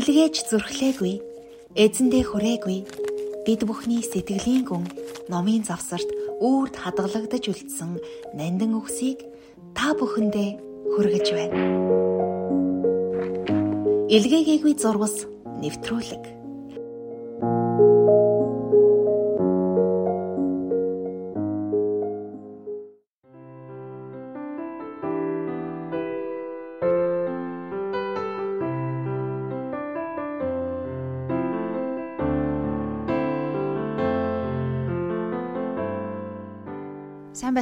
илгээж зүрхлээгүй, эзэндээ хүрээгүй. Бид бүхний сэтгэлийн гүн номын завсарт үрд хадгалагдаж үлдсэн нандин үгсийг та бүхэндээ хүргэж байна. Илгээгээгүй зурвас нэвтрүүлэг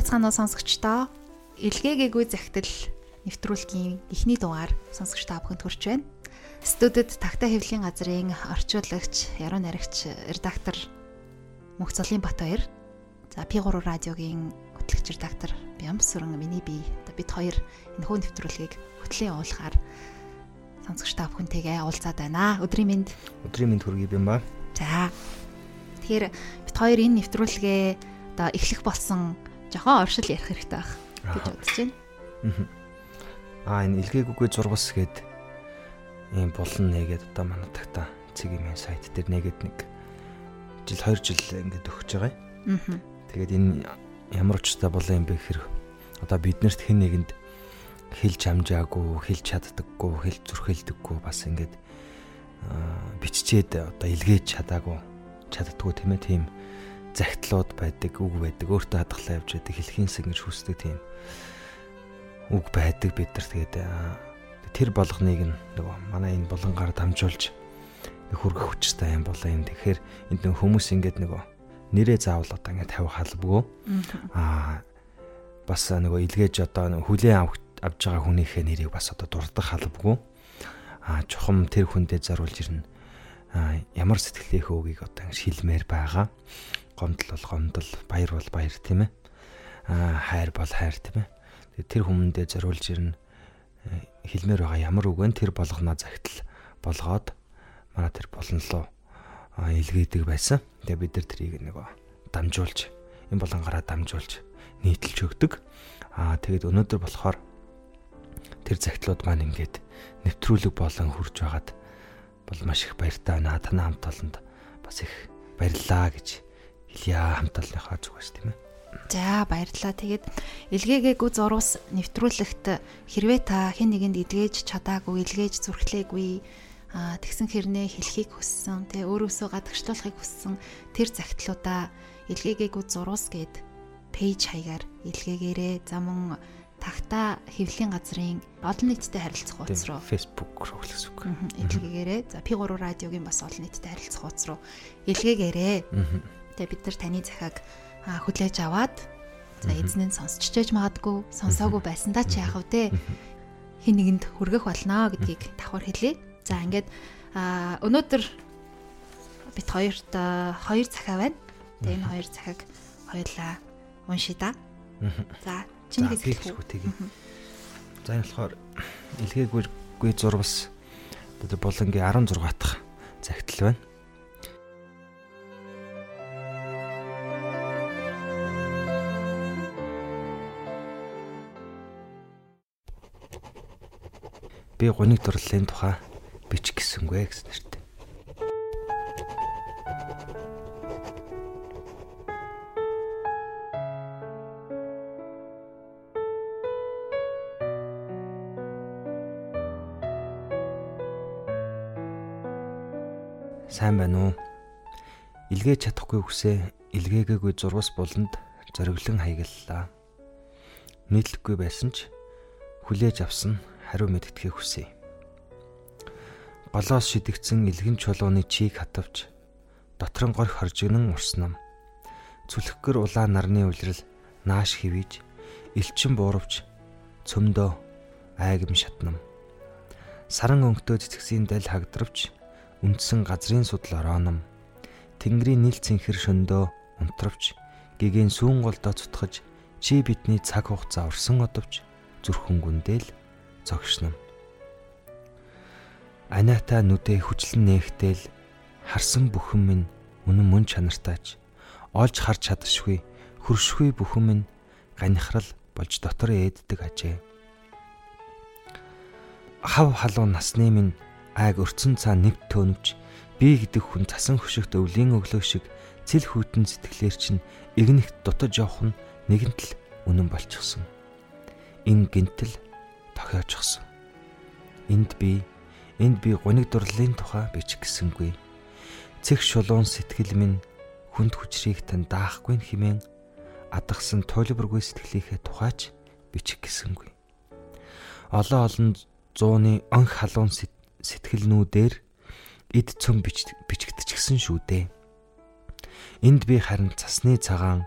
Уу сонсогчдоо. Илгээгээгүй захидал нэвтрүүлгийн эхний дугаар сонсогч та бүхэнд хүрч байна. Студид Тагтаа хэвлэлийн газрын орчуулагч, яруу найрагч, редактор Мөхцөлийн Бат хоёр. За P3 радиогийн хөтлөгч редактор Бямсүрэн миний бие. Бид хоёр энэ хөө нэвтрүүлгийг хөтлийн явуулахаар сонсогч та бүхэнтэйгээ уулзаад байна. Өдрийн мэнд. Өдрийн мэнд хүргэе юм ба. За. Тэгэхээр бид хоёр энэ нэвтрүүлгээ одоо эхлэх болсон жохон оршил ярих хэрэгтэй байх гэж бодож байна. Аа энэ илгээгүйгүй зургас гээд ийм булан нэгээд одоо манай тагта цэг юм сайт дээр нэгээд нэг жил 2 жил ингээд өгч байгаа юм. Тэгээд энэ ямар учиртай болоо юм бэ гэхээр одоо биднэрт хэн нэгэнд хэлж хамжаагүй, хэлж чаддаггүй, хэлж зүрхэлдэггүй бас ингээд биччихэд одоо илгээж чадаагүй чаддггүй тийм ээ тийм загтлууд байдаг, үг байдаг, өөртөө хадгалаа явж байдаг, хэлхийнсэг гэж хүсдэг тийм үг байдаг бид нар тэгээд тэр болгоныг нөгөө манай энэ булангаар дамжуулж хүргэх хүчтэй юм болоо юм. Тэгэхээр энд хүмүүс ингээд нөгөө нэрээ заавал одоо ингээд тавих халбгүй. Аа бас нөгөө илгээж одоо хүлээн авч байгаа хүнийхээ нэрийг бас одоо дурдах халбгүй. Аа чухам тэр хүндээ заруулж ирнэ. Аа ямар сэтгэлийнхээ үгийг одоо ингэ шилмээр байгаа гомдол бол гомдол, баяр бол баяр тийм ээ. Аа хайр бол хайр тийм ээ. Тэр хүмүүндээ зориулж ирнэ хэлмээр байгаа ямар үг вэ? Тэр болгоно загтал болгоод манай тэр болонлоо илгээдэг байсан. Тэгээ бид нар тэрийг нэг дамжуулж энэ болонгаараа дамжуулж нийтэлж өгдөг. Аа тэгээд өнөөдөр болохоор тэр загтлууд маань ингээд нэвтрүүлэг болон хурж байгаад бол маш их баяртай байна. Танай хамт олонд бас их баярлаа гэж хэлье хамталныхаа зүгээс тийм ээ. За баярлалаа. Тэгээд илгээгээгүй зурвас нэвтрүүлэгт хэрвээ та хэн нэгэнд эдгэж чадаагүй, илгээж зүрхлээгүй а тэгсэн хэрнээ хэлхийг хүссэн, тэ өөрөөсөө гадагшлуулахыг хүссэн тэр загтлуудаа илгээгээгүй зурвас гэд пэйж хаягаар илгээгээрээ. За мөн тагта хэвлийн газрын олон нийтэд харилцах хуудас руу Facebook руу гэсэн үг. Илгээгээрээ. За P3 радиогийн бас олон нийтэд харилцах хуудас руу илгээгээрээ. Тэгээ бид нар таны захааг хүлээж аваад за эзнэн сонсч чэж магадгүй сонсоогүй байсандаа чи яах вэ хин нэгэнд хүргэх болно гэдгийг давхар хэлье. За ингээд өнөөдөр бид хоёрт хоёр захаа байна. Тэгээ энэ хоёр захааг хоёулаа уншия да. За чинийгээс хэлэх үү. За энэ болохоор илгээгүй зурвас одоо болонгийн 16 дахь загтал байна. Би гуниг дурлалын тухай бичих гисэнгүй гэсэн нэртэй. Сайн байна уу? Илгээж чадахгүй хүсээ илгээгээгүй зурвас буланд зориглон хаяглалаа. Нийтлэхгүй байсан ч хүлээж авсан хариу мэддэхийг хүсье. Голоос шидэгцэн илгэн чулууны чийг хатавч дотрон горх хоржигнан урснам. Зүлхгэр улаан нарны үлрэл нааш хивэж элчин буурвч цөмдөө айгам шатнам. Саран өнгөтөө цэцгсийн дал хагдравч үндсэн газрын судал орооном. Тэнгэрийн нийл цэнхэр шөндөө унтравч гэгийн сүүн голдоо цутгаж чи бидний цаг хугацаа урсан одовч зүрхэн гүндэл зогшно. Аниата нүдээ хүчлэн нээхтэл харсан бүхэн минь үнэн мөн чанартайч олж харж чадшгүй хөршгүй бүхэн минь ганихрал болж дотор ээддэг ажээ. Хав халуун насны минь айг өрцөн цаа нэвт төнөвч би гэдэг хүн цасан хөшигт өвлийн өглөө шиг цэл хүйтэн сэтгэлээр чинь игнэгт дутаж явах нь нэгэнт л үнэн болчихсон. Энэ гинтэл тохиочихсон. Энд би энд би гуниг дурлалын тухай бичих гисэнгүй. Цэг шулуун сэтгэл минь хүнд хүчрийг тань даахгүй хэмээн адагсан тойлборгүй сэтгэлийнхээ тухайч бичих гисэнгүй. Олон олон зууны онх халуун сэтгэлнүүдээр эд цөм бичигдчихсэн шүү дээ. Энд би харин цасны цагаан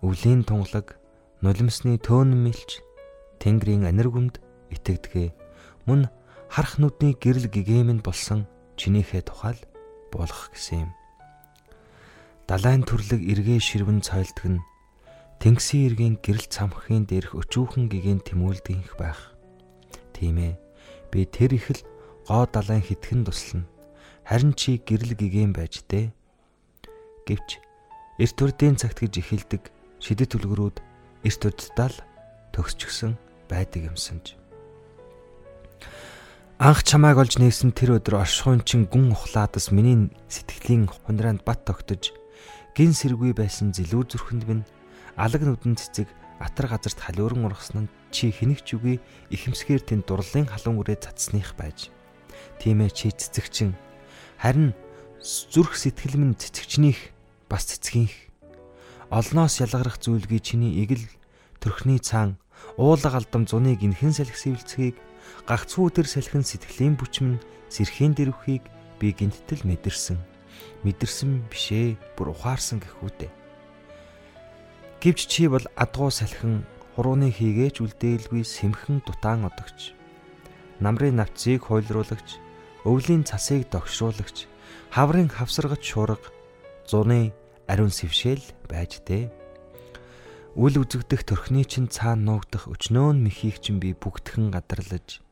өвлийн тунгалаг нулимсны төөнн мэлж тэнгэрийн аниргүмд итгэдгээ мөн харах нүдний гэрэл гэгэмэн болсон чинийхээ тухайл болох гэсэн юм. Далайн төрлөг эргээ ширвэн цойлдог нь тэнгисийн эргийн гэрэл цамхын дээрх өчүүхэн гэгээн тэмүүлдгийнх байх. Тийм ээ. Би тэр их л гоо далайн хитгэн туслана. Харин чи гэрэл гэгээн байж дээ. Гэвч эрт үрдийн цагт гэж эхэлдэг шидэт түлгэрүүд эрт үрдтал төгсчихсөн байдаг юмсанж. Анх чамайг олж нээсэн тэр өдөр оршихуйн чин гүн ухлаадас миний сэтгэлийн хундраанд бат тогтож гин сэргүй байсан зэлүү зүрхэнд минь алаг нүдэн цэцэг атар газарт халиуран ургасан нь чи хэнэгч үгүй ихэмсгээр тэнд дурлалын халуун үрээ цацсных байж. Тийм ээ чи цэцэгчин. Харин зүрх сэтгэл минь цэцэгчнийх бас цэцгийнх. Олноос ялгарах зүйлгүй чиний игэл төрхний цаан уулга алдам зуны гинхэн салхисвэлцгийг гагцхүү төр салхин сэтгэлийн бүчмэн сэрхийн дэрвхийг би гинттэл мэдэрсэн. Мэдэрсэн бишээ бүр ухаарсан гэхүүтэй. Гэвч чи бол адгуу салхин хурууны хийгээч үлдээлгүй сэмхэн дутаан одогч. Намрын навцыг хойлруулагч, өвлийн цасыг догшруулагч, хаврын хавсаргаж шуурга, зуны ариун сэвшээл байж дээ. Үл үзэгдэх төрхний чин цаана нуугдах өчнөөн мөхийг чин би бүгдхэн гадарлаж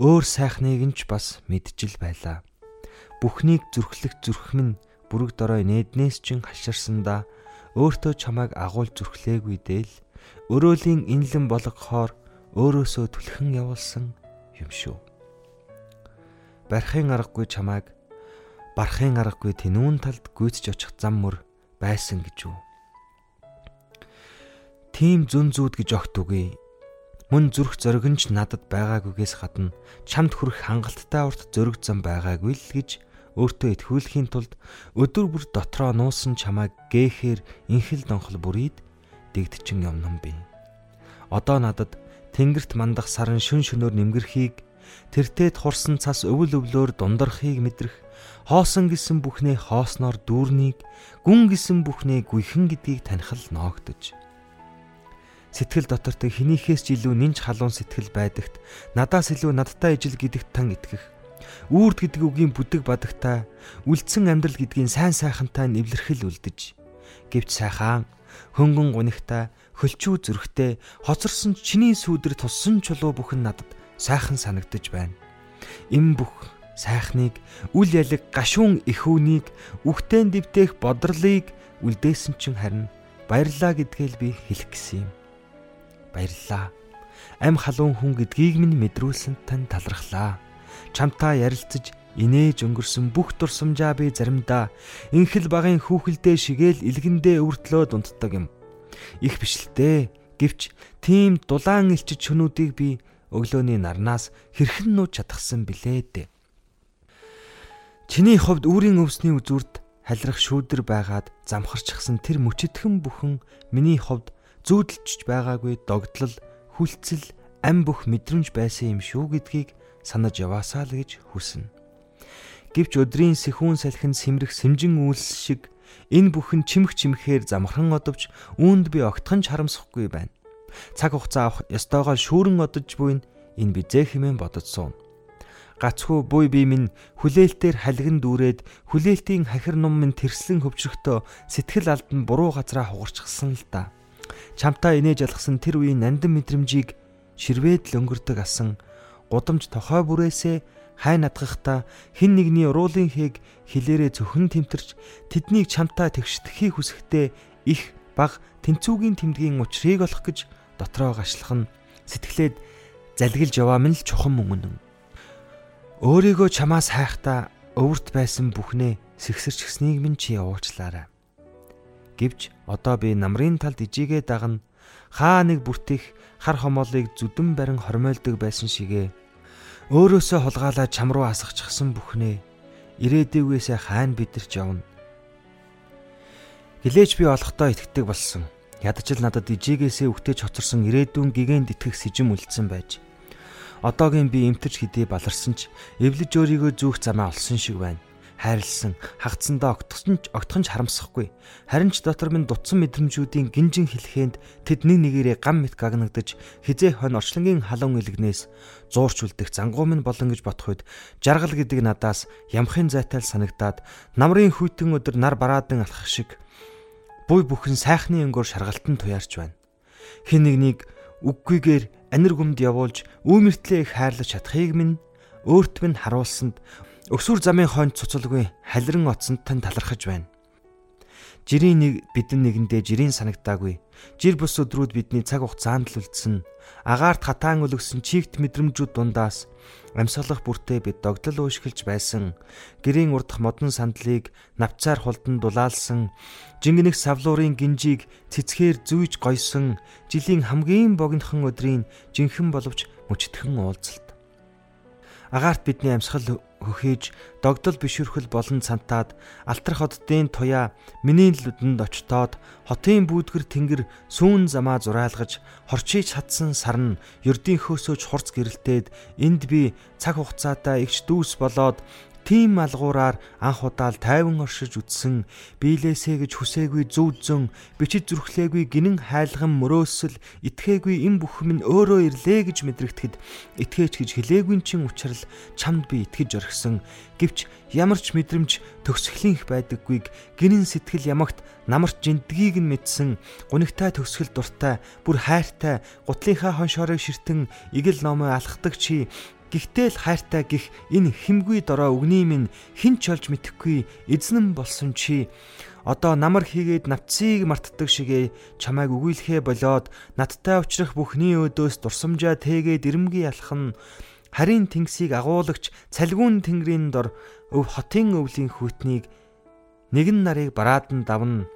өөр сайхныг нь ч бас мэджил байлаа. Бүхнийг зүрхлэх зүрх минь бүрэг дорой нээднээс чин хаширсандаа өөртөө чамайг агуул зүрхлээгүй дээл өрөөлийн инлэн болгохоор өөрөөсөө түлхэн явуулсан юм шүү. Барихын аргагүй чамайг барахын аргагүй тэнүүн талд гүйцэж очих зам мөр байсан гэж үү. Тим зүн зүүд гэж огт үгүй. Мөн зүрх зоригнч надад байгаагүйгээс гадна чамд хүрэх хангалттай урт зөрөг зам байгаагүй л гэж өөртөө итгүүлэхийн тулд өдөр бүр дотроо нуусан чамайг гээхээр инхэл донхол бүрийд дэгдчин юмнам би. Одоо надад тэнгэрт мандах саран шүн шөнөөр нэмгэрхийг тэртээд хурсан цас өвөл өвлөөр дундархийг мэдрэх хоосон гисэн бүхнээ хоосноор дүүрнийг гүн гисэн бүхнээ гүйхэн гэдгийг танихал ноогдож сэтгэл дотортой хинийхээс ч илүү нинж халуун сэтгэл байдагт надаас илүү надтай ижил гэдэгт тан итгэх Үүрд гэдэг үгийн бүдэг бадагтай үлдсэн амьдрал гэдгийн сайн сайхантай нэвлэрхэл үлдэж гэвч сайхан хөнгөн гунигтай хөлчүү зүрхтэй хоцорсон чиний сүудэр туссан чулуу бүхэн надад сайхан санагдаж байна. Им бүх сайхныг үл ялэг гашуун эхүүнийг үхтэн дэвтэх бодрлыг үлдээсэн чин харин баярлаа гэдгээл би хэлэх гэсэн юм. Баярлаа. Ам халуун хүн гэдгийг минь мэдрүүлсэн тань талархлаа чамтай ярилцаж инээж өнгөрсөн бүх дурсамжаа би заримдаа инхэл багын хүүхэлдээ шигээл илгэндээ өвөртлөө дунддаг юм. Их бишлээ. Гэвч тийм дулаан элчиж чөнүүдийг би өглөөний нарнаас хэрхэн нууж чадахсан билээ дээ. Чиний хувьд үүрийн өвсний үзүүрт халирах шүүдэр байгаад замхарчихсан тэр мөчөдхөн бүхэн миний хувьд зүүдэлж байгаагүй догтлол, хүлцэл, ам бүх мэдрэмж байсан юм шүү гэдгийг санаж яваасаа л гэж хүснэ. Гэвч өдрийн сэхүүн салхин сэмрэх сэмжин үйлс шиг энэ бүхэн чимх чимхээр замхан одовч үүнд би огтхон ч харамсахгүй байна. Цаг хугацаа авах ёстойгоо шүүрэн одож буй энэ бизээ хэмээн бодож суун. Гацхүү буй би минь хүлээлтээр халиган дүүрээд хүлээлтийн хахир ном минь тэрслэн хөвчрөхдөө сэтгэл алдан буруу газараа хугарчихсан л да. Чамтаа инээж алгасан тэр үеийн нандин мэдрэмжийг ширвээд л өнгөрдөг асан гудамж тохой бүрээсээ хай надгахта хин нэгний уруулын хээг хилээрээ зөвхөн тэмтэрч тэднийг чамтаа тэгшдэхийг хүсэхдээ их баг тэнцүүгийн тэмдгийн учрыг олох гэж дотроо гашлах нь сэтгэлээд залгилж яваа мэн л чухам мөнгөн. Өөрийгөө чамаас хайхдаа өвөрт байсан бүхнээ сэгсэрч гиснийг минь чи уучлаарай. Гэвч одоо би намрын талд ижигээ дагна хаа нэг бүртих хар хомоолыг зүдэн барин хормойлдог байсан шигэ өөрөөсөө хулгаалаа чам руу асахчихсан бүхнээ ирээдүйгээсээ хайна бидэрч явна. Хилээч би олохдоо итгэдэг болсон. Ядаж л надад ижигээсээ үхтэж хоцорсон ирээдүйн гэгэнд итгэх сэжим үлдсэн байж. Одоогийн би эмтэрч хэдий баларсан ч эвлэж өөрийгөө зүүх замаа олсон шиг байна. Хайрлсан, хагцсандаа огтсон ч огтхон ч харамсахгүй. Харин ч дотор минь дутсан мэдрэмжүүдийн гинжин хэлхэнд тэд нэг нэгээрээ гам мэт гагнагдаж хизээ хон орчлонгийн халуун илгнээс зуурч үлдэх зангуу минь болон гэж бодох үед жаргал гэдэг надаас ямхын зайтал санагдаад намрын хүйтэн өдөр нар бараадан алхах шиг буй бүхэн сайхны өнгөөр шаргалтан туяарч байна. Хин нэгнийг үггүйгээр анир гүмд явуулж үүмэртлээ их хайрлаж чадахыг минь өөрт минь харуулсанд өсвөр замын хойнд цуцалгүй халиран оцонд тань талархаж байна. Жирийн нэг бидэн нэгэндээ жирийн санагдаагүй. Жир бус өдрүүд бидний цаг хугацаанд л үлдсэн. Агаарт хатаан өлгсөн чигт мэдрэмжүүд дундаас амьсгалах бүртээ бид догдол уушгилж байсан. Гэрийн урдах модон сандлыг навцаар хулдан дулаалсан. Жингэнэх савлуурын гинжийг цэцгээр зүйж гойсон. Жилийн хамгийн богинохон өдрийн жинхэн боловч мөчтгөн уулзалт. Агаарт бидний амьсгал хөхийж догдол бишүрхэл болон цантаад алтрах хотдын туяа миний лүдэнд очтоод хотын бүүдгэр тэнгэр сүүн замаа зураалгаж хорчиж чадсан сарн ердийнхөөсөөч хурц гэрэлтээд энд би цаг хугацаатай игч дүүс болоод Тийм малгуураар анх удаал тайван оршиж үтсэн. Биелээсэ гэж хүсээгүй зүүдзөн бичиж зүрхлээгүй гинэн хайлган мөрөөсөл итгээгүй им бүхэн минь өөрөө ирлээ гэж мэдрэгдэхэд итгээж гэж хэлээгүй чин учраас чамд би итгэж орхисон. Гэвч ямар ч мэдрэмж төгсгөлийнх байдаггүйг гинэн сэтгэл ямагт намарч жиндгийг нь мэдсэн. Гунигтай төгсгөл дуртай бүр хайртай гутлынхаа хоншоорыг ширтэн игэл номоо алхдаг чи Гэхдээ л хайртай гих энэ химгүй дорой өгний минь хэн ч олж мэдэхгүй эзнэн болсон чи. Одоо намар хийгээд навцыг мартдаг шигээ чамайг өгүүлэхэ болоод надтай уулзрах бүхний өдөөс дурсамжаа тээгээд ирэмгий алхам харин тэнгисийг агуулагч цалгуун тэнгэрийн дор өв хотын өвлийн хүүтнийг нэгэн нарыг бараадан давна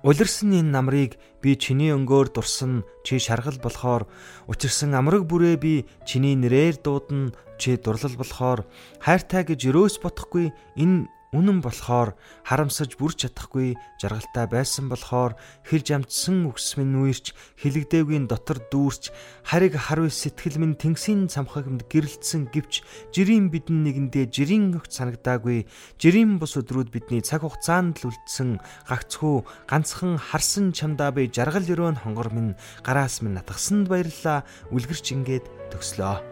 Улирсан энэ намрыг би чиний өнгөөр дурсан чи шаргал болохоор. Учирсан амраг бүрээ би чиний нэрээр дуудана чи дурлал болохоор. Хайртай гэж өрөөс бодохгүй энэ Үнэн болохоор харамсаж бүрч чадахгүй жаргалтай байсан болохоор хэлж амтсан үгс минь нүирч хилэгдээгүй дотор дүүрч хариг харвь сэтгэл минь тэнгисийн цамхагмд гэрэлтсэн гэвч жирийн бидэн нэгэндээ жирийн өгч санагдаагүй жирийн бус өдрүүд бидний цаг хугацаанд л үлдсэн гагцхүү ганцхан харсан чамдаа би жаргал өрөөн хонгор минь гараас минь натгсанд баярлаа үлгэрч ингээд төгслөө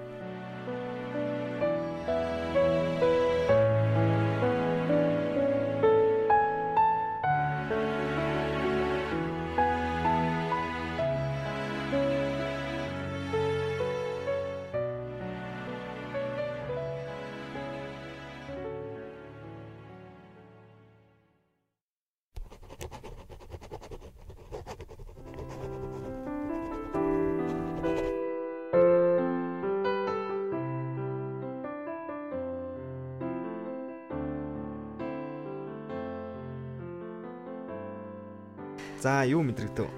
мэдрэгдэв?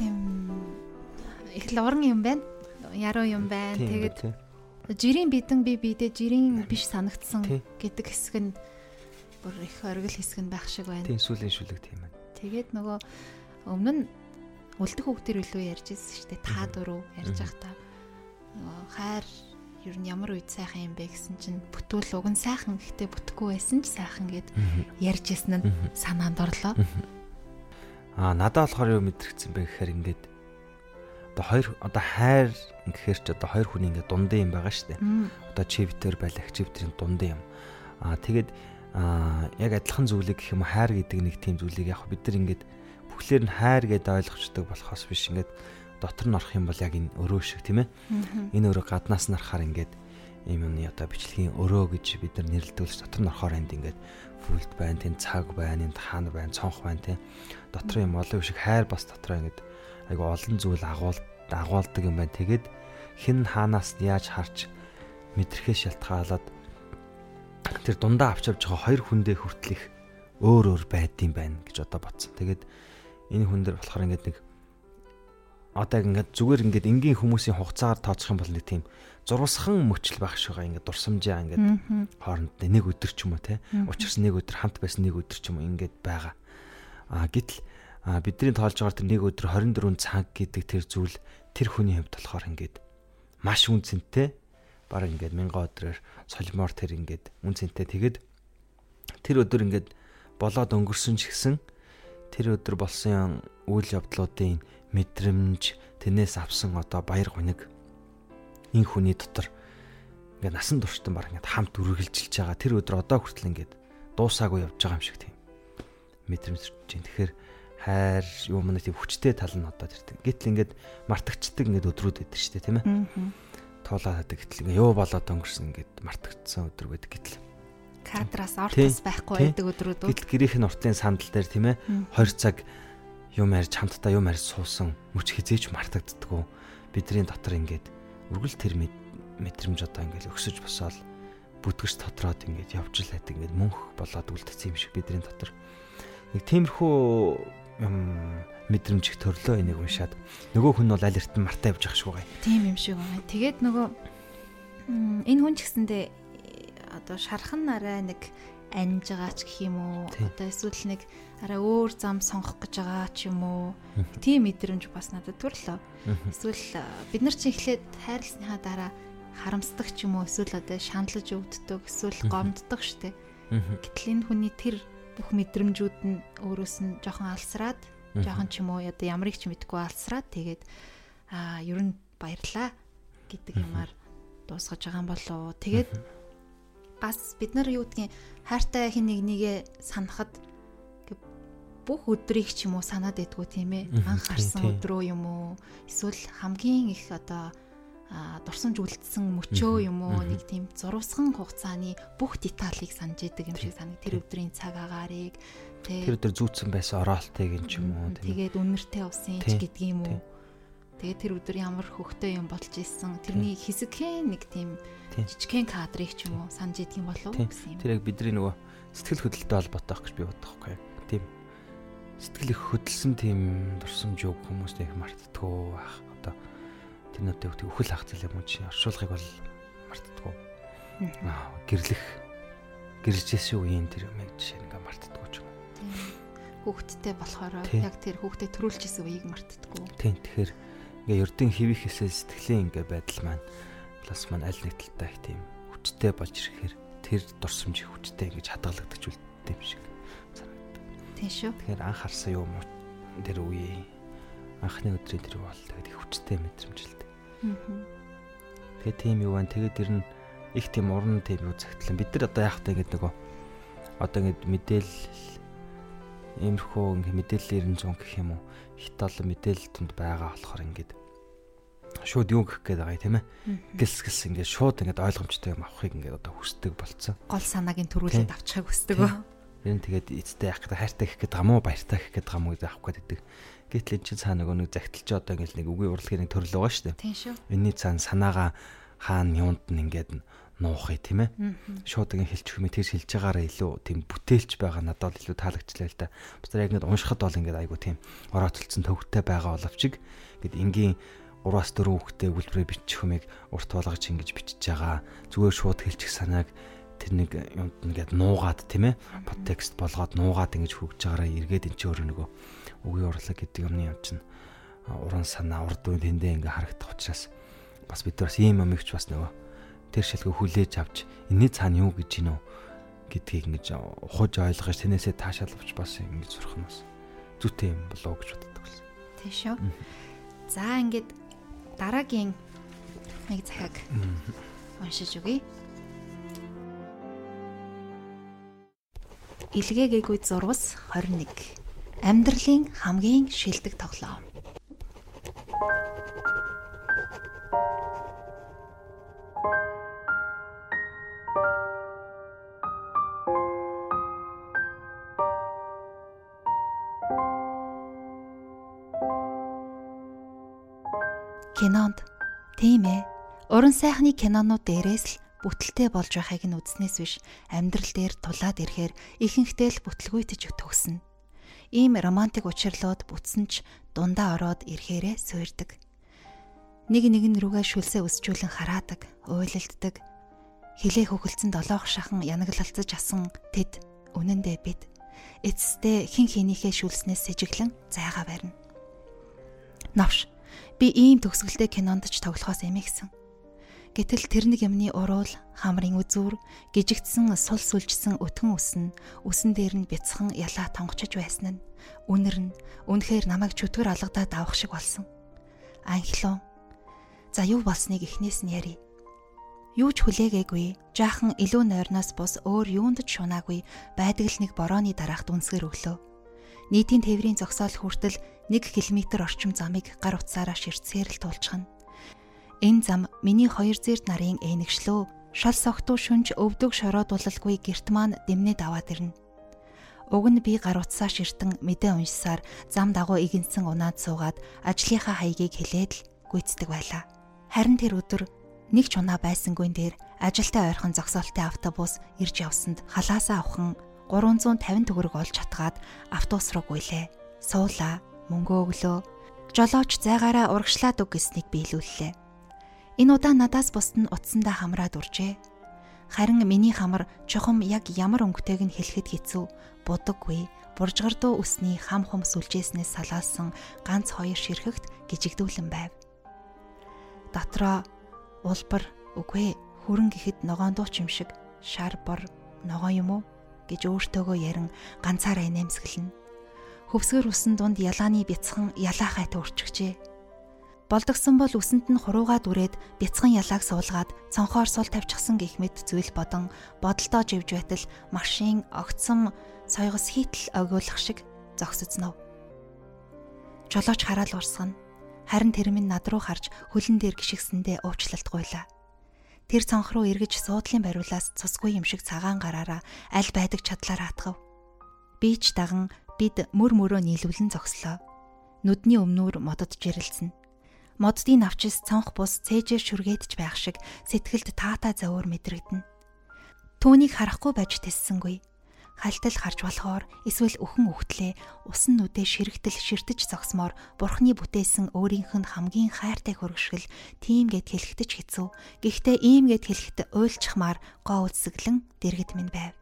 Тийм их луран юм байна. Яруу юм байна. Тэгээд жирийн бидэн би бидээ жирийн биш санагдсан гэдэг хэсэг нь бүр их оргил хэсэг нь байх шиг байна. Тийм сүлийн шүлэг тийм байна. Тэгээд нөгөө өмнө нь үлдэх хүүхдэр илүү ярьж ирсэн шүү дээ. Та дөрөв ярьж байхдаа хайр ер нь ямар үед сайхан юм бэ гэсэн чинь бүтүүл уг нь сайхан гэхдээ бүтэхгүй байсан ч сайхан гэд ярьж ирсэн нь санаанд орлоо. Аа надад болохоор юу мэдрэгдсэн бэ гэхээр ингээд одоо хоёр одоо хайр гэхээр ч одоо хоёр хүний ингээд дундын юм байгаа шүү дээ. Одоо чи битэр байлах чи битрийн дундын юм. Аа тэгээд аа яг адилхан зүйлийг гэх юм хайр гэдэг нэг тийм зүйлийг яг бид нар ингээд бүхлээр нь хайр гэдээ ойлгочдөг болохоос биш ингээд дотор нь орох юм бол яг энэ өрөө шиг тийм ээ. Энэ өрөө гаднаас нь харахаар ингээд юм одоо бичлэгийн өрөө гэж бид нар нэрлэдэг дотор нь орохоор энд ингээд бүлд байна, тэнд цаг байна, энд хаан байна, цонх байна тийм. Дотор юм олон шиг хайр бас дотроо ингэж айгу олон зүйл агуул агуулдаг юм байна. Тэгээд хэн хаанаас яаж харж мэдрэхээ шалтгаалаад тэр дундаа авч явж байгаа хоёр хүндээ хүртэл их өөр өөр байдсан байна гэж одоо бодсон. Тэгээд энэ хүн дээр болохоор ингээд нэг одоо ингээд зүгээр ингээд энгийн хүмүүсийн хугацаагаар тооцох юм бол нэг тийм зурвасхан мөчл байх шиг байгаа ингээд дурсамжаа ингээд хооронд нэг өдөр ч юм уу те. Учирс нэг өдөр хамт байсан нэг өдөр ч юм ингээд байгаа. А гэтэл бидний тоолж байгаа тэр нэг өдөр 24 цаг гэдэг тэр зүйл тэр хүний хувьд болохоор ингээд маш үнцэнтэй баг ингээд мянган өдрөөр солимоор тэр ингээд үнцэнтэй тэгээд тэр өдөр ингээд болоод өнгөрсөн ч гэсэн тэр өдөр болсон үйл явдлуудын мэдрэмж тэрнээс авсан одоо баяр гониг энэ хүний дотор ингээд насан туршдсан баг ингээд хамт үргэлжилж байгаа тэр өдөр одоо хүртэл ингээд дуусаагүй явж байгаа юм шиг тийм мэдрэмж чинь тэгэхээр хайр юу мөн тийм хүчтэй тал нь одоо тэр. Гэтэл ингээд мартагчдаг ингээд өдрүүд байдаг шүү дээ тийм ээ. Туулаад байдаг гэтэл ингээд юу болоод өнгөрсөн ингээд мартагдсан өдөр байдаг гэтэл. Кадраас ортос байхгүй байдаг өдрүүд үү? Гэтэл гэрийнх нь уртлын сандал дээр тийм ээ. 20 цаг юм ярьж хамтдаа юм ярьж суусан мөч хизээч мартагддггүй. Бидний дотор ингээд үргэлж тэр мэдрэмж одоо ингээд өксөж босоод бүтгэж тодроод ингээд явж л байдаг ингээд мөнх болоод үлдсэн юм шиг бидний дотор. Нэг тиймэрхүү мэдрэмж их төрлөө энийг уншаад нөгөө хүн бол аль эртэн мартаа явж ах шиг байгаа. Тийм юм шиг байгаа. Тэгээд нөгөө энэ хүн ч гэсэндээ одоо шархан арай нэг анж байгаа ч гэх юм уу одоо эсвэл нэг арай өөр зам сонгох гэж байгаа ч юм уу? Тийм мэдрэмж бас надад төрлөө эсвэл бид нар чинь эхлээд хайрласныхаа дараа харамсдаг ч юм уу? Эсвэл одоо шаналж өвддөг эсвэл гомддог штеп. Гэтэл энэ хүний тэр бүх мэдрэмжүүд нь өөрөөс нь жоохон алсраад жоохон ч юм уу одоо ямарыг ч мэдгүй алсраад тэгээд аа ер нь баярлаа гэдэг юмар дуусгаж байгаа юм болоо. Тэгээд бас бид нар юу гэдгийг хайртай хин нэг нэгэ санахад бүх өдрийг ч юм уу санаад байдгүй тийм ээ. Анх харсан өдрөө юм уу? Эсвэл хамгийн их одоо дурсамж үлдсэн мөчөө юм уу? Нэг тийм зурвасхан хугацааны бүх деталийг санаж идэг юм шиг санаг тэр өдрийн цаг агаарыг тэр өдөр зүүцсэн байсан оролтыг юм ч юм уу тэгээд үнэртэй усын ч гэдэг юм уу? Тэгээд тэр өдөр ямар хөвгтэй юм болж исэн? Тэрний хэсэгхэн нэг тийм жижигхэн кадрыг ч юм уу санаж идэг юм болов гэсэн юм. Тэр яг бидний нөгөө сэтгэл хөдлөлтөй холбоотой байх гэж би тийм сэтгэл их хөдөлсөн тийм дурсамж юу хүмүүстэй их мартдаггүй байх одоо Тэнүүтэй үхэл үхэл ах зэл юм чи оршуулгыг бол мартдаггүй. Аа гэрлэх гэржсэн үеийн тэр юмыг жишээ ингээ мартдаггүй ч юм. Хүүхдтэй болохоор яг тэр хүүхдэд төрүүлжсэн үеийг мартдаггүй. Тийм тэгэхээр ингээ ердийн хэвих хэсээ сэтгэлийн ингээ байдал маань плюс маань аль нэг талтай их тийм хүчтэй болж ирэхээр тэр дурсамж их хүчтэй ингэж хадгалагдаж үлддэг юм шиг. Тийм шүү. Тэгэхээр анх харсан юм тэр үеийн анхны өдрийн тэр бол тэгээд их хүчтэй мэдрэмж л Тэгээ тийм юу байна. Тэгээд ер нь их тийм уран тийм юу цагтлан. Бид нар одоо яах вэ гэдэг нөгөө одоо ингэ мэдээлэл иймэрхүү ингэ мэдээлэл 900 гэх юм уу. Хит олон мэдээлэл тунд байгаа болохоор ингээд шууд юу гэх гээд байгаа юм тийм ээ. Гэлс гэлс ингээд шууд ингээд ойлгомжтой юм авахыг ингээд одоо хүсдэг болцсон. Гол санааг нь төрүүлээд авчихыг хүсдэг Ер нь тэгээд эцтэй яах гэдэг хайртай гэх гээд гамуу баяртай гэх гээд гамуу гэдэг авах гээд Гэтэл эн чинь цаана нөгөө нэг загталч одоо ингээл нэг үгийн урлагийн нэг төрөл байгаа шүү дээ. Тийм шүү. Энийний цаана санаага хаана юунд нь ингээд нуухыг тийм ээ. Шууд ингэ хэлчих юм тэр хэлж байгаараа илүү тийм бүтээлч байгаа надад илүү таалагчлаа л да. Бусдаар яг ингэ уншихад бол ингэ айгу тийм ороотолцсон төвхтэй байгаа боловч ингээд энгийн 3-аас 4 хүүхдээ үлбэрээ бичих юмыг урт болгож ингэж бичиж байгаа. Зүгээр шууд хэлчих санааг тэр нэг юмд ингээд нуугаад тийм ээ. Подтекст болгоод нуугаад ингэж хөгж байгаараа эргээд эн чинь өөрөө нөгөө үгийн урлаг гэдэг юмны юм чинь уран санаа урд үн тэндээ ингээ харагдах учраас бас бид бас ийм юм ихч бас нөгөө тэр шилгээ хүлээж авч энэний цаана юу гэж гинөө гэдгийг ингэж ухаж ойлгож тэнээсээ таашаалвч бас ингэж сурах нь бас зүйтэй юм болоо гэж боддог байсан. Тийм шүү. За ингээд дараагийн нэг захаг уншиж өгье. Илгээгээгүй зурвас 21 Амьдралын хамгийн шилдэг тоглоом. Кинонд тийм ээ Уран сайхны кинонууд дээрээс л бүтэлтэй болж байхыг нь үзснээс биш амьдрал дээр тулаад ирэхээр ихэнхдээ л бүтлгүйтж төгснө. Ийм романтик учирлууд бүтсэн ч дундаа ороод ирэхээрээ суйрдаг. Нэг нэгэн рүүгээ шүлсээ өсчүүлэн хараадаг, уйлалддаг. Хилээ хөхөлцөн долоох шахан янаглалцаж асан тэд үнэндээ бид эцэстээ хин хинийхээ шүлснээс сэжиглэн зайгаа барина. Навш би ийм төгсгөлтэй кинонд ч тоглохоос эмээгсэн. Гэтэл тэр нэг юмны уруул, хамрын үзүүр, гижигдсэн сул сүлжсэн өтгөн үсэн, үсэн дээр нь бяцхан ялаа тонгочж байсан нь үнэр нь үнэхээр намайг чөтгөр алгадаад авах шиг болсон. Анхлоо. За юу болсныг эхнээс нь ярив. Юу ч хүлээгээгүй, жаахан илүү нойрноос бус өөр юунд ч шунаагүй байдаг л нэг борооны дараахт үнсгэр өглөө. Нийтийн тээврийн зогсоол хүртэл 1 км орчим замыг гар утсаараа ширтсээр л туулчихна Энэ зам миний хоёр зэрд нарын ээнэгшлөө шал согтуу шүнж өвдөг шороодуулалгүй герт маань дэмнээд аваад ирнэ. Уг нь би гар утсаа ширтэн мэдээ уншсаар зам дагуу игэнсэн унаад суугаад ажлынхаа хаягийг хэлээд л гүйцэтгэг байлаа. Харин тэр өдөр нэг ч унаа байсангүй дээр ажилтаа ойрхон зогсоолтын автобус ирж явсанд халаасаа авхан 350 төгрөг олж чатгаад автобус руу гуйлээ. Суулаа, мөнгө өглөө. Жолооч зайгаараа урагшлаад өг гэснийг биелүүллээ. Энэ удаа надаас бусд нь утсандаа хамраад уржээ. Харин миний хамар чухам яг ямар өнгөтэйг нь хэлэхэд хэцүү, будаггүй, буржгардуу үсний хам хум сүлжээснээс салаалсан ганц хоёр ширхэгт гжигдүүлэн байв. Дотроо улбар үгүй хүрэн гэхэд ногоон дуу ч юм шиг шар бор ногоо юм уу гэж өөртөөгөө ярин ганцаараа нэмсгэлнэ. Хөвсгөр усан дунд ялааны бяцхан ялаахай төрчихжээ Болдогсон бол үсэнд нь хуруугаа дүрээд бяцхан ялааг суулгаад цонхоор сул тавьчихсан гих мэд зүйл бодон бодолдоо живж байтал машин огцом сойгос хийтэл огиулах шиг зогсоцнов. Жолооч хараад урсгана. Харин тэр минь над руу харж хөлн дээр гიშгсэндээ уучлалт гуйлаа. Тэр цонх руу эргэж суудлын бариулаас цусгүй юм шиг цагаан гараараа аль байдаг чадлаараа атгав. Би ч даган бид мөр мөрөө нийлүүлэн зогслоо. Нүдний өмнөр модод жирэлцэн моддын навчис цонх бус цээжээр шүргээдж байх шиг сэтгэлд таата завуур мэдрэгдэнэ. Түүнийг харахгүй байж тэссэнгүй. Халтал харж болохоор эсвэл өхөн үхтлээ усан нүдээ ширэгтэл ширтэж зогсмоор бурхны бүтээсэн өөрийнх нь хамгийн хайртай хөргөшгөл тийм гэд хэлэхдээ хэцүү. Гэхдээ ийм гэд хэлэхдээ уйлчхмаар гоо үсгэлэн дэргэд минь байв.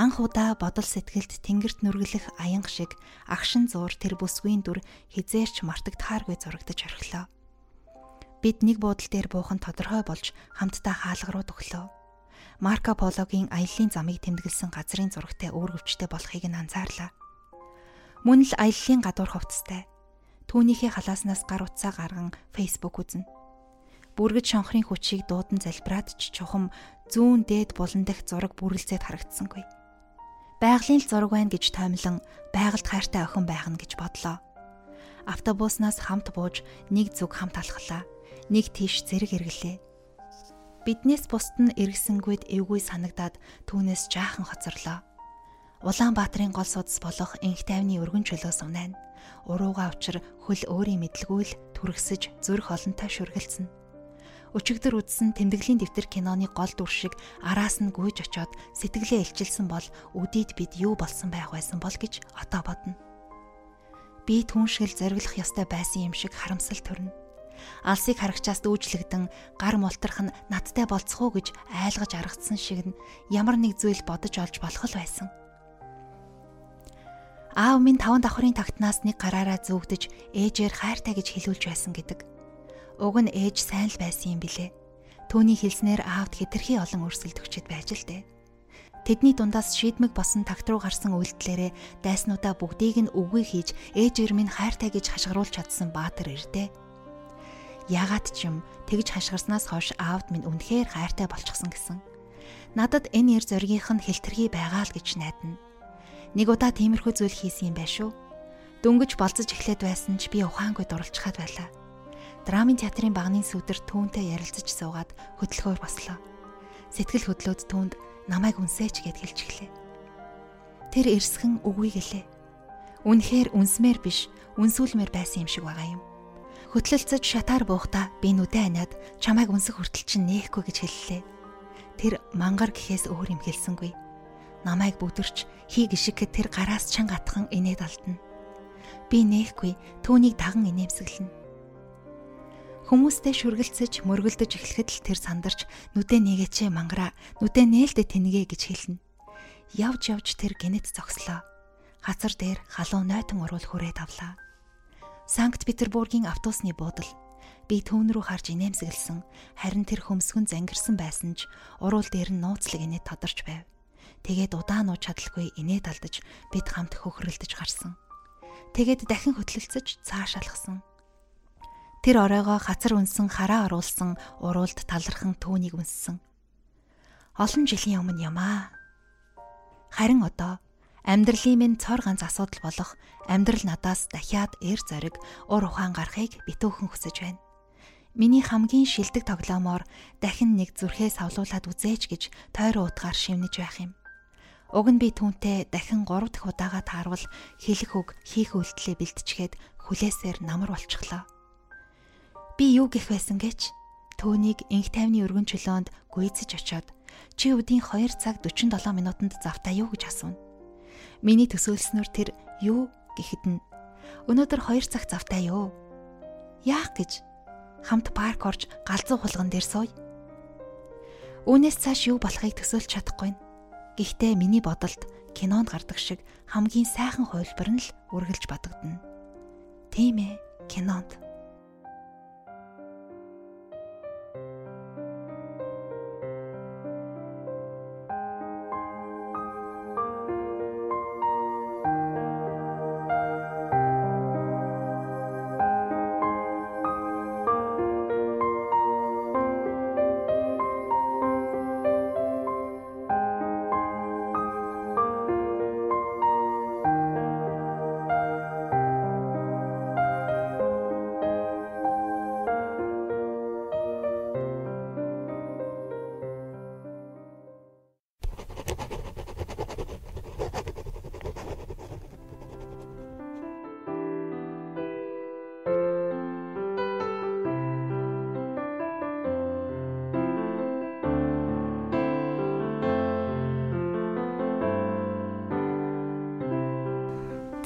Анх удаа бодол сэтгэлд тэнгэрт нүргэлэх аянга шиг агшин зуур тэр бүсгүйн дүр хизээрч мартагдахааргүй зурагдаж орхилоо. Бид нэг буудал дээр буухан тодорхой болж хамтдаа хаалга руу төглөө. Марко Пологийн аяллаа замыг тэмдэглэсэн газрын зурагтай өөргөвчтэй болохыг нь анзаарлаа. Мөн л аяллаа гадуур хувцастай. Түүнийхээ халааснаас гар утсаа гарган Facebook үзнэ. Бүргэж шонхрын хүчийг дуудан залбираад ч чухам зүүн дээд булан дэх зураг бүрэлзээд харагдсангүй байгалийн л зураг байна гэж тоймлон байгальд хайртай охин байх нь гэж бодлоо. Автобуснаас хамт бууж нэг зүг хамт алхлаа. Нэг тийш зэрэг эргэлээ. Биднээс бусд нь эргэсэнгүйд эвгүй санагдаад түүнээс жаахан хоцорлоо. Улаанбаатарын гол судас болох инх тайвны өргөн чөлөөс унайна. Урууга учир хөл өөрийн мэдлгүй л түргсэж зүрх олонтой шүргэлцэн өчигдөр үзсэн тэмдэглэлийн дэвтэр киноны гол дүр шиг араас нь гүйж очоод сэтгэлээ илчилсэн бол үдийд бид юу болсон байх байсан бол гэж одоо бодно. Би түншгэл зориглох ёстой байсан юм шиг харамсал төрнө. Алсыг харагчаас дүүжлэгдэн гар мултрах нь надтай болцох уу гэж айлгаж аргацсан шиг нь ямар нэг зүйл бодож олж болох л байсан. Аав минь таван давхрын тагтнаас нэг гараараа зүгдэж ээжээр хайртай гэж хэлүүлж байсан гэдэг. Уг нь ээж сайн л байсан юм билэ. Төвний хэлснээр аавд хэтэрхий олон өрсөлд өгчөд байж л дээ. Тэдний дундаас шийдмэг босон тагт руу гарсан үйлдэлээрээ дайснуудаа бүгдийг нь үгүй хийж ээжээр минь хайртай гэж хашгируулж чадсан баатар ирдэ. Ягаад ч юм тэгж хашгирснаас хойш аавд минь үнэхээр хайртай болчихсон гэсэн. Надад энэ эр зоригийнх нь хэлтэрхий байгаа л гэж найдана. Нэг удаа тиймэрхүү зүйл хийсэн юм байшгүй. Дөнгөж болцож эхлээд байсан ч би ухаангүй дурлцхаад байлаа драмын театрын багны сүдэр түүнтэй ярилцаж суугаад хөдөлгөөр бослоо. Сэтгэл хөдлөөд түүнд намайг үнсээч гэд хэлж гэлээ. Тэр эрсгэн үгүй гэлээ. Үнэхээр үнсмээр биш, үнсүүлмээр байсан юм шиг байгаа юм. Хөтлөлцөж шатаар буухта би нүдэ аниад чамайг үнсэх хүртэл чинь нээхгүй гэж хэллээ. Тэр мангар гэхээс өөр юм хэлсэнгүй. Намайг бүдэрч хий гიშгэхэд тэр гараас чанга атхан инээд алдна. Би нээхгүй түүнийг даган инээмсэглэнэ. Хүмүүстэй шүргэлцэж мөргөлдөж эхлэхэд л тэр сандарч нүдэ нэгэчээ мангараа нүдэ нээлдэ тэнгээ гэж хэлнэ. Явж явж тэр гинэт зогслоо. Хацар дээр халуун нойтон уруул хүрээд авлаа. Санкт Петербургийн автобусны буудал. Би түүн рүү харж инээмсэглсэн. Харин тэр хөмсгөн зангирсан байсан ч уруул дээр нь нууцлаг инээ тодорч байв. Тэгээд удаан ууж чадалгүй инээд алдаж бид хамт хөхрөлдөж гарсан. Тэгээд дахин хөтлөлцөж цааш алхсан. Тэр оройгоо хацар үнсэн хараа оруулсан уруулд талархан түүнийг үнссэн. Олон жилийн өмнө ямаа. Харин одоо Амьдралын минь цор ганц асуудал болох амьдрал надаас дахиад эр зориг ур ухаан гарахыг битүүхэн хүсэж байна. Миний хамгийн шилдэг тоглоомоор дахин нэг зүрхээ савлуулад үзээч гэж тойрон утгаар шивнэж байх юм. Уг нь би түүнтэй дахин 3 дахь удаага таарвал хэлэх үг хийх үйлдэлээ бэлтчихэд хүлээсээр намар болчихлоо. Би юу гэх байсан гэж түүнийг инх тайвны өргөн чөлөөнд гүйцэж очиод чи өдийн 2 цаг 47 минутанд завтаа юу гэж асууна. Миний төсөөлснөөр тэр юу гэхэд нь өнөөдөр 2 цаг завтай юу? Яах гэж хамт парк орж галзуу хулган дээр сууя. Үүнээс цааш юу болохыг төсөөлж чадахгүй. Гэхдээ миний бодолд кинонд гардаг шиг хамгийн сайхан хувилбар нь л үргэлж батгдана. Тийм ээ, кинонд.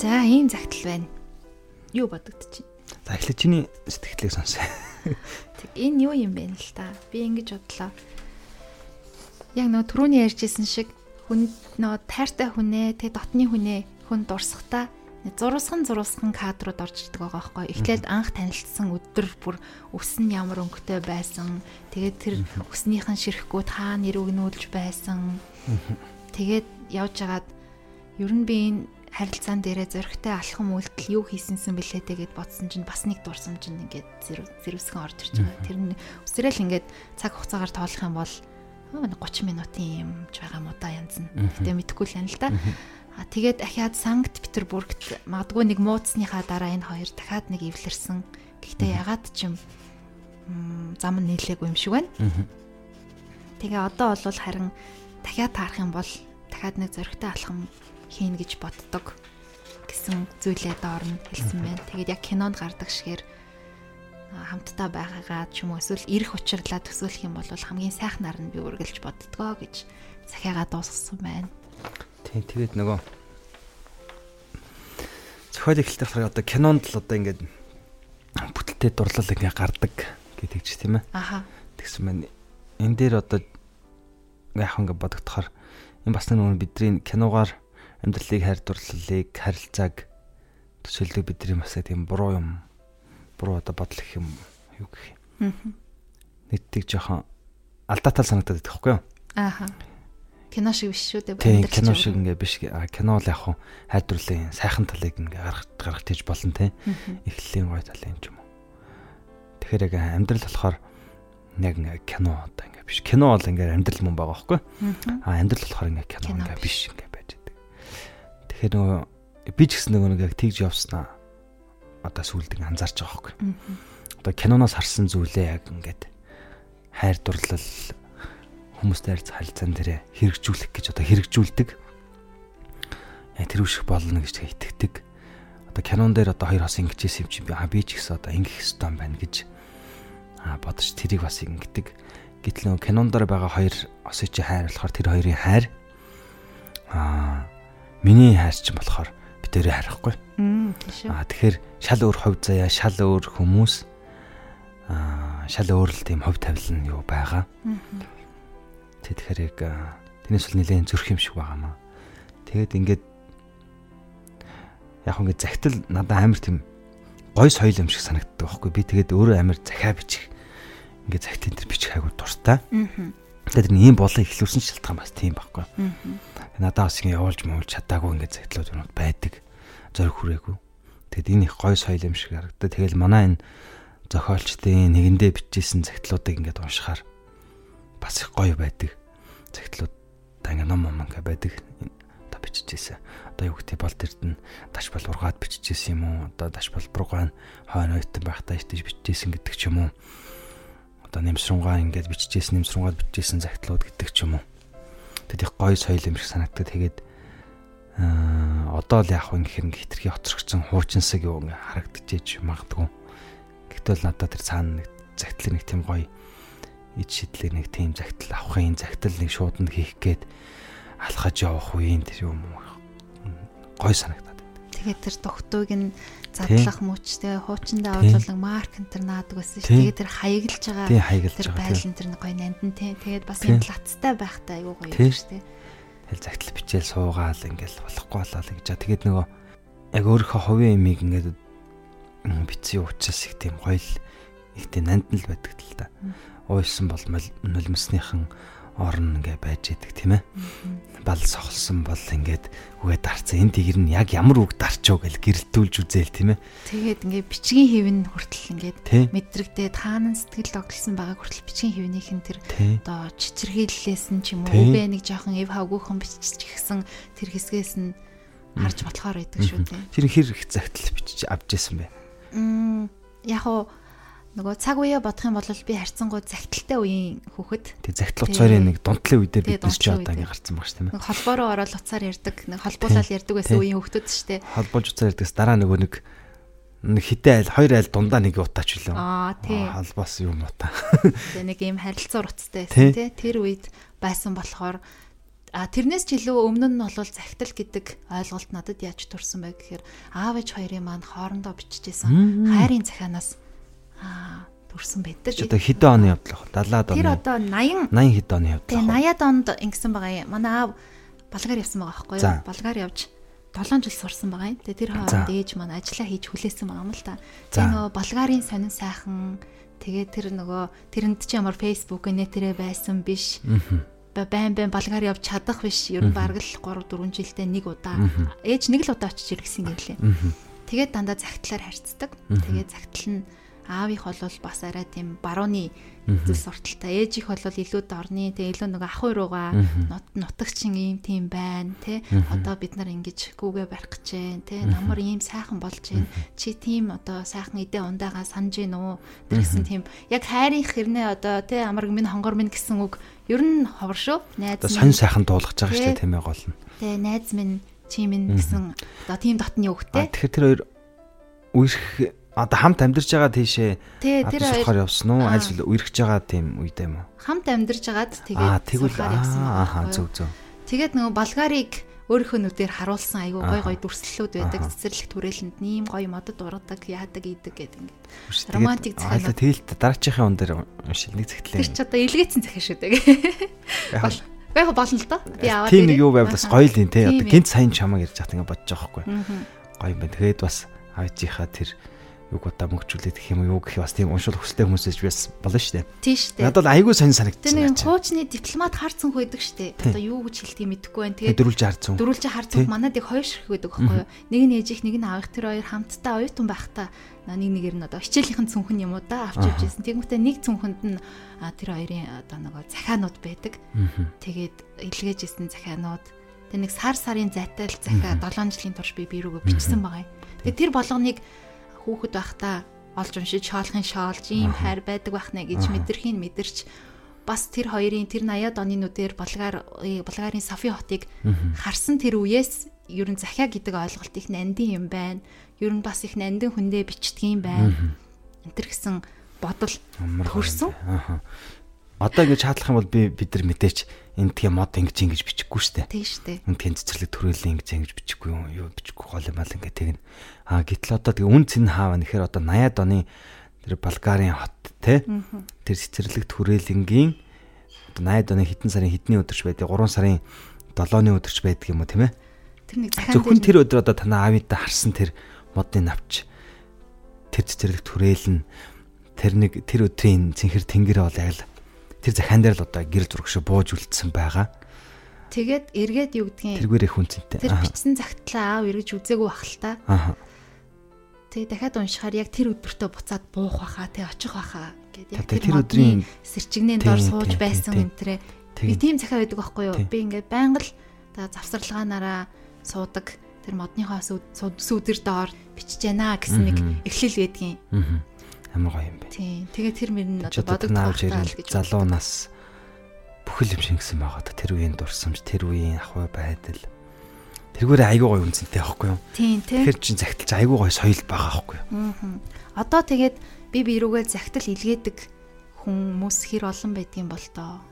За ийм загтал байна. Юу байна? За эхлээд чиний сэтгэлийг сонсъё. Тэг энэ юу юм бэ л та? Би ингэж бодлоо. Яг нөө түрүүний ярьжсэн шиг хүн нөө тайртай хүнээ, тэг дотны хүнээ хүн дурсахтаа зурусхан зурусхан кадрууд орж ирдэг байгаа байхгүй. Эхлээд анх танилцсан өдөр бүр өс нь ямар өнгөтэй байсан. Тэгээд тэр өснийхэн ширхгүүд хаа нэр өгнүүлж байсан. Тэгээд явж агаад ер нь би энэ харилцаан дээрээ зөрөгтэй алхам үйлдэл юу хийсэнсэн бэлээ тэгээд бодсон чинь бас нэг дурсамж нь ингээд зэрвсгэн орж ирж байгаа. Тэр нь өсрэл ингээд цаг хугацаагаар тоолох юм бол 30 минутын юм ч байгаа юм удаа янз нь. Гэтэ мэдэхгүй л юм л да. А тэгээд дахиад Санкт Петербургт магадгүй нэг мууцсныхаа дараа энэ хоёр дахиад нэг эвлэрсэн. Гэхдээ ягаад ч юм зам нь нийлээгүй юм шиг байна. Тэгээ одоо бол харин дахиад таарах юм бол дахиад нэг зөрөгтэй алхам хийнэ гэж боддог гэсэн зүйлээ доорн хэлсэн байна. Тэгээд яг кинонд гардаг шигээр хамтдаа байгаагаа ч юм уу эсвэл ирэх учирлаа төсөөлөх юм бол хамгийн сайхнаар нь би үргэлж боддгоо гэж захиагаа дуусгасан байна. Тийм тэгээд нөгөө зохиол эхлэлтэй болохоор одоо кинонд л одоо ингээд бүтэлтэй дурлал ингээд гардаг гэдэг ч тийм ээ. Аха. Тэгсэн байна. Энэ дээр одоо яг ингээд бодогдохоор энэ бас нэг бидний киногаар амьдралыг хайр дурлалыг харилцааг төсөөлдөг бидний бас тийм буруу юм буруу одоо бодлох юм юу гэх юм. Нийтдийг жоохон алдаатай санагдаад байдаг байхгүй юу? Ааха. Кино шиг биш шүү дээ. Тийм кино шиг ингээ биш. Кино л яг хуу хайр дурлалын сайхан талыг ингээ гаргах гаргах тийж болно те. Эхлэлийн гой талын юм. Тэгэхээр яг амьдрал болохоор яг ингээ кино одоо ингээ биш. Кино бол ингээ амьдрал мөн байгаа юу? Аа амьдрал болохоор ингээ кино ингээ биш ингээ Тэгэхээр нөгөө би ч гэсэн нөгөө нэг яг тэгж явснаа одоо сүлдэг анзаарч байгаа байхгүй. Одоо киноноос харсан зүйлээ яг ингээд хайр дурлал хүмүүстэй харьц харилцаан дээр хэрэгжүүлэх гэж одоо хэрэгжүүлдэг. Тэр үшиг болно гэж итгэдэг. одоо кинон дээр одоо хоёр хос ингэжсэн юм чи би аа би ч гэсэн одоо ингэх ёстой юм байна гэж аа бодож тэрийг бас ингэдэг. Гэтэл нөгөө кинон дээр байгаа хоёр осыг чи хайр болохоор тэр хоёрын хайр аа миний хайр чинь болохоор би тэрийг харахгүй. Аа тэгэхээр шал өөр хувь заяа, шал өөр хүмүүс аа шал өөр л тийм хувь тавилан юу байгаа. Тэг тэгэхээр яг тэрнээс л нэлээд зөрөх юм шиг байгаамаа. Тэгээд ингээд яг ингээд загтал надад амар тийм гой соёл юм шиг санагддаг байхгүй би тэгээд өөрөө амар захиа бичих ингээд загтын тэр бичих хайгуу дуртай. Тэгээд тэр ийм болон ихлүүлсэн шалтгаан бас тийм байхгүй. Надад бас ингэ явуулж муулж чадаагүй ингээд загтлууд юм байдаг. Зориг хүрээгүй. Тэгэд энэ их гой соёл юм шиг харагдаа. Тэгэл манай энэ зохиолчдын нэгэндээ бичижсэн загтлуудыг ингээд уншихаар бас их гоё байдаг. Загтлууд та ингээ ном ном ингээ байдаг бичижсэн. Одоо юу гэдэг бол тэрд нь дашбал ургаад бичижсэн юм уу? Одоо дашбал бургаан хойно ойтон байхдаа итэж бичижсэн гэдэг ч юм уу? Одоо нэмсрунгаа ингээд бичижсэн, нэмсрунгаад бичижсэн загтлууд гэдэг ч юм уу? Тэд их гоё соёл юм шиг санагддаг. Тэгээд аа одоо л яг юм гэхэр хитрхи хоцрогцсон хуучинсаг юу ингээ харагдчихэж магадгүй. Гэтэл надад тэр цаана нэг загтлын нэг тийм гоё ид шидлэр нэг тийм загтал авахын загтал нэг шууд нь хийх гээд алхаж явах үеийн тэр юм гой санагдаад. Тэгээд тэр тогтууг нь задлах мөч тэгээ хуучиндаа оруулах марк энэ төр наадаг байсан шүү. Тэгээд тэр хаяглаж байгаа. Тийм хаяглаж байгаа. Тэр байлан тэр гой нандин тий. Тэгээд бас юм плацтай байхтай айгүй гоё юм шүү. Тэгэл загтал бичээл суугаал ингээл болохгүй болоо л гэж. Тэгээд нөгөө яг өөрийнхөө хувийн имийг ингээд бичсэн учраас их тийм гоё л их тийм нандин л байдаг л та. Уйсан бол нулимсныхан орно ингээ байж идэг тийм ээ. Бал сохолсон бол ингээд үгээ дарцсан. Энд тэгэр нь яг ямар үг дарчоо гэл гэрэлтүүлж үзээл тийм ээ. Тэгээд ингээ бичгийн хэвэн хүртэл ингээд мэдрэгдээ таанан сэтгэл догтлсон байгааг хүртэл бичгийн хэвнийх нь тэр одоо чичирхийллээс нь ч юм уу үгээ нэг жоохон эв хавгүйхан бичиж гисэн тэр хэсгээс нь харж болохоор байдаг шүү дээ. Тэр хэр их загтал бичиж авч исэн бэ? Мм яг уу нөгөө цаг үеэ бодох юм бол би харьцангуй загталтай үеийн хүүхэд. Тэг загтал уцаарийн нэг дунтлын үедээ бид нар ч одоо ингэ гарцсан баг ш тийм ээ. Нэг холбоо руу ороод уцаар ярддаг, нэг холбуулаад ярддаг байсан үеийн хүүхдүүд ш тийм. Холбоолж уцаар ярдгаас дараа нөгөө нэг нэг хитэ айл хоёр айл дундаа нэг утаач үлээ. Аа тий. Холбоос юм утаа. Тэг нэг ийм харилцаа уртцтай байсан тий. Тэр үед байсан болохоор А тэрнээс ч илүү өмнө нь бол захтал гэдэг ойлголт надад яаж төрсэн бэ гэхээр аав ээж хоёрын маань хоорондоо бичижсэн хайрын захианаас аа төрсэн байдаг. Одоо хэдэн оны явдал вэ? 70-аад оны. Тэр одоо 80 80 хэдэн оны явдал. Тэгээ 80-аад онд ингэсэн байгаа юм. Манай аав Болгаар явсан байгаа байхгүй юу? Болгаар явж 7 жил сурсан байгаа юм. Тэгээ тэр хооронд ээж маань ажиллаа хийж хүлээсэн байгаа юм л та. Тэгээ нөгөө болгарын сонин сайхан тэгээ тэр нөгөө тэрэнд чи ямар Facebook нэтэрэ байсан биш. байн байн болгар явж чадах биш. Ер нь бараг л 3 4 жилдээ нэг удаа. Ээж нэг л удаа очиж иргэсэн гэрлээ. Тэгээд дандаа загтлаар харьцдаг. Тэгээд загтал нь аавих бол бас арай тийм барууны зүйл сурталтай. Ээжих бол илүү дорны тэгээ илүү нөгөө ах руугаа нутагчин ийм тийм байна те одоо бид нар ингэж гүүгээ барих гэж байна те намар ийм сайхан болж байна чи тийм одоо сайхан идэ ундаагаа санаж гин үү? Гэсэн тийм. Яг хайрын хэрнээ одоо те амарг минь хонгор минь гэсэн үг ер нь ховор шүү. Найз сонь сайхан дуулгаж байгаа шүү тийм ээ гол нь. Те найз минь чи минь гэсэн одоо тийм дотны үгтэй тэгэхээр тэр хоёр үерх Одоо хамт амьдарч байгаа тийшээ тэр болохоор явсан уу? Аль үерхэж байгаа тийм үед юм уу? Хамт амьдарч байгаад тэгээд Аа тэгвэл аа зөв зөв. Тэгээд нөгөө Болгарыг өөрийнхөө нүдээр харуулсан айгүй гой гой дүрслэлүүд байдаг. Цэцэрлэг түрээлэнд нэм гоё модод ургадаг, яадаг, идэг гэдэг ингээд. Романтик захиалга. Аа тэгэлт дараачихын он дээр уншил нэг захидлаа. Тэр ч одоо илгээсэн захиа шүү дээ. Яг болно л доо. Би аваад. Тийм нэг юу байвал бас гоё л юм те. Одоо гинт сайн чамаг ярьж хат ингээд бодож байгаа хгүй. Гоё юм байна. Тэгээд бас авчийнхаа тэр юг удаа мөнгөчүүлээд гэх юм уу юу гэх бас тийм уншуул хөстэй хүмүүсээс бас болно шүү дээ. Тийм шүү дээ. Надад айгүй сонь санагдчихсан. Тэр нэг хуучны дипломат харцсан байдаг шүү дээ. Одоо юу гэж хэлтгийг мэдэхгүй байна. Тэгээд дөрүлж харцсан. Дөрүлж харцсан манад яг хоёр ширхэг байдаг байхгүй юу? Нэг нь ээжих, нэг нь аавих тэр хоёр хамтдаа оюутан байхдаа нэг нэгээр нь одоо хичээлийнхэн цүнхэн юм уу да авч явж байсан. Тэгмүтэ нэг цүнхэнд нь тэр хоёрын одоо нөгөө захианууд байдаг. Тэгээд илгээжсэн захианууд. Тэг нэг сар сарын зайтай л захиа 7 жилийн турш би бирүүгөө бичсэн байгаа юм. Тэгээ тэр болгоныг хүүхэд байхдаа олж уншиж шоолохын шоолж ийм хайр байдаг байх нэ гэж мэдэрхийн мэдэрч бас тэр хоёрын тэр 80-аад оны нүдээр Болгар Болгарын Софи хотыг харсан тэр үеэс ер нь захиа гэдэг ойлголт их нандин юм байна. Ер нь бас их нандин хүндээ бичдэг юм байна. Энтэр гэсэн бодол төрсөн. Одоо ингэж хаадлах юм бол би бид нар мэдээч эндгээ мод ингэж ингэж бичихгүй штэ. Тийм штэ. Эндгийн цэцэрлэг төрөлийн ингэж ингэж бичихгүй юм юу бичихгүй гол юм аа ингэ тэгнэ. А гэтэл одоо тэгээ үн цэн хаава нэхэр одоо 80-ад оны тэр Болгарын хот те тэр цэцэрлэг төрөлингийн одоо 80-ад оны хэдэн сарын хэдний өдөрч байдаг 3 сарын 7-ны өдөрч байдаг юм уу тийм ээ. Тэр нэг захаан Зөвхөн тэр өдөр одоо танаа авидаа харсан тэр модны навч тэр цэцэрлэг төрөөл нь тэр нэг тэр өдрийн цэнхэр тэнгэр бол яг л тэр захаан дээр л одоо гэр зураг шиг бууж үлдсэн байгаа. Тэгээд эргээд юу гэдгийг Тэргээр их үнцэнтэй. тэр бичсэн цагтлаа аав эргэж үзээгүй бах л та. Аа. Тэгээ дахиад уншихаар яг тэр өдөртөө буцаад буух баха, тэг очих баха гэдэг. Яг Тэр өдрийн- сэрчигнээ дор сууж байсан тийм. Би тийм захиа байдаг байхгүй юу? Би ингээд байнга л завсарлагаанаараа суудаг. Тэр модныхоо сүүдэр доор бичиж яана гэсэн нэг эхлэл байдгийн. Амар гоё юм бэ. Тийм. Тэгээ тэр мөр нь л ирэн гэж. залуу нас бүхэл юм шингэсэн байгаа. Тэр үеийн дурсамж, тэр үеийн ахуй байдал. Тэргээр айгүй гоё үнцэнтэй байхгүй юу? Тийм, тийм. Тэгэхээр чин загталж айгүй гоё соёл байгаа байхгүй юу? Аа. Одоо тэгээд би бирүүгээ захтал илгээдэг хүмүүс хэр олон байдгийн бол тоо.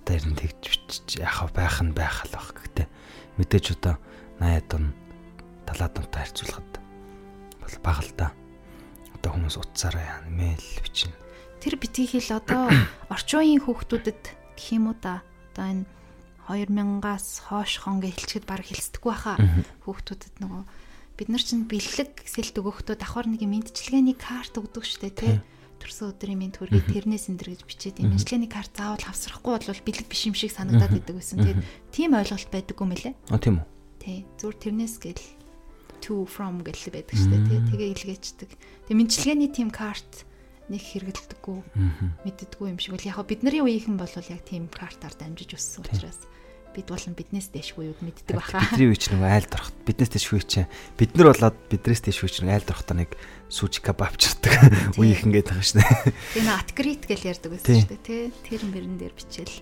Одоо ер нь тэгж бичиж яхав байх нь байх л баг. Гэтэ мэдээж одоо 80-ад он 70-ад онтой харьцуулахад бол бага л да. Одоо хүмүүс утсаараа яа мэйл бичнэ. Тэр битгий хэл одоо орчин үеийн хүүхдүүдэд гэх юм уу да. Одоо энэ 2000-аас хойш хоног эхэлчихэд баг хэлцдэггүй баха. Хүүхдүүдэд нөгөө бид нар чинь бэлэг сэлт өгөхдөө давхар нэг мэдчилгээний карт өгдөг штэ тий. Төрсөн өдрийн минь төргий тэрнээс энэ гэж бичээд юм. Мэдчилгээний карт заавал хавсрахгүй бол бэлэг биш юм шиг санагдаад идэг байсан. Тэгээд тийм ойлголт байдаггүй мөлий. А тийм үү? Тий. Зүгээр тэрнээс гэл to from гэл байдаг штэ тий. Тэгээ илгээчдэг. Тэгээ мэдчилгээний team карт нэг хэрэгэлдэггүй мэддэггүй юм шиг бол яг бид нарын үеийнхэн бол яг team картаар дамжиж өссөн учраас бид болон биднээс дэшгүй юуд мэддэг баха. Бидний үе чинь нөгөө айл дорхот биднээс үе чинь бид нар болоод биднээс үе чинь айл дорхотоо нэг сүүж кап авчирдаг үеийнхэн гээд байгаа шнэ. Нөө аткрит гэл ярьдаг байсан шүү дээ тий. Тэр мөрөн дээр бичээл.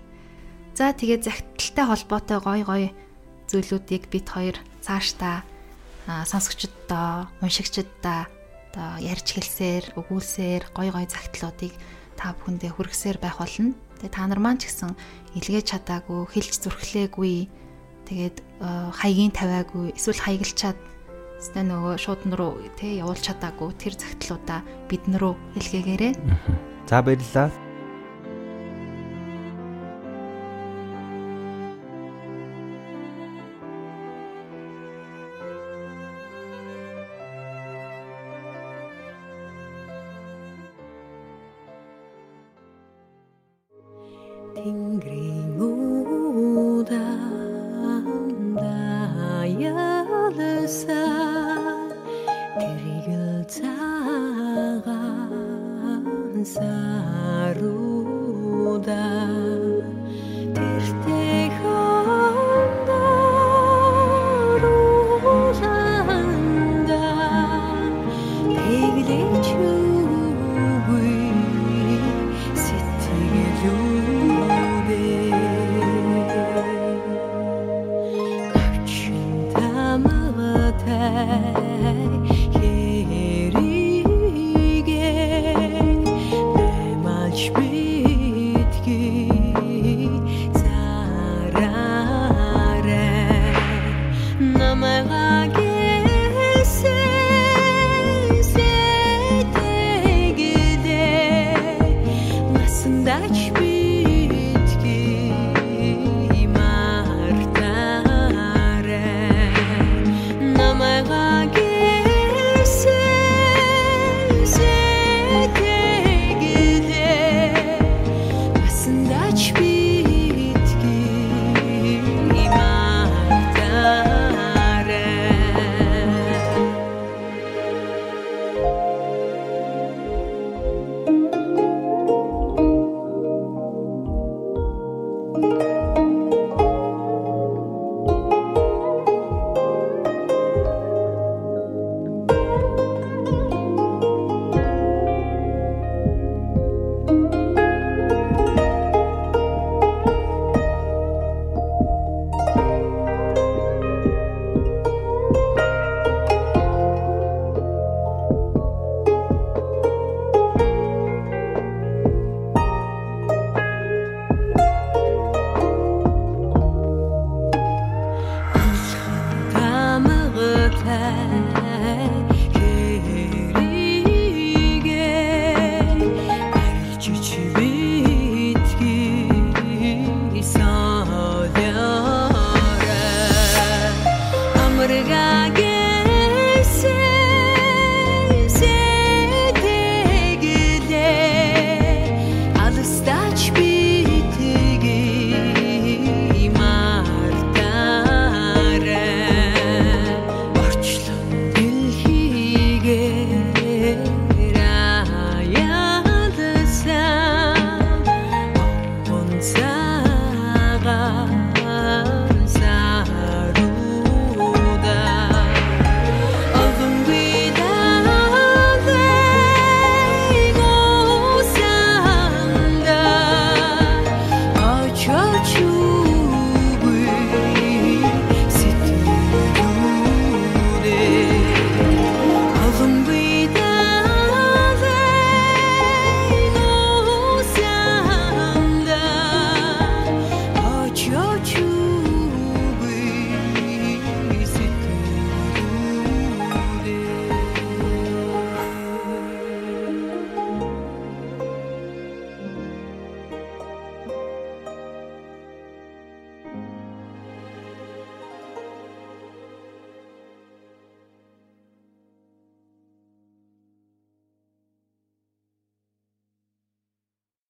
За тэгээ загталтай холбоотой гой гой зүйлүүдийг бид хоёр цаашдаа аа, сонсогчдоо, уншигчдаа одоо ярьж хэлсээр, өгүүлсээр гой гой загтлуудыг та бүхэндээ хүргэсээр байх болно. Тэгээ та нар маань ч гэсэн илгээж чадаагүй, хэлж зүрхлээгүй, тэгээд э, хаягийн тавиагүй, эсвэл хаягалчаад Тэстэ нөгөө шууд руу тий явуулж чадаагүй тэр загтлуудаа бид наруу хэлгээгээрэй. За баярлалаа. Тэнгэрийн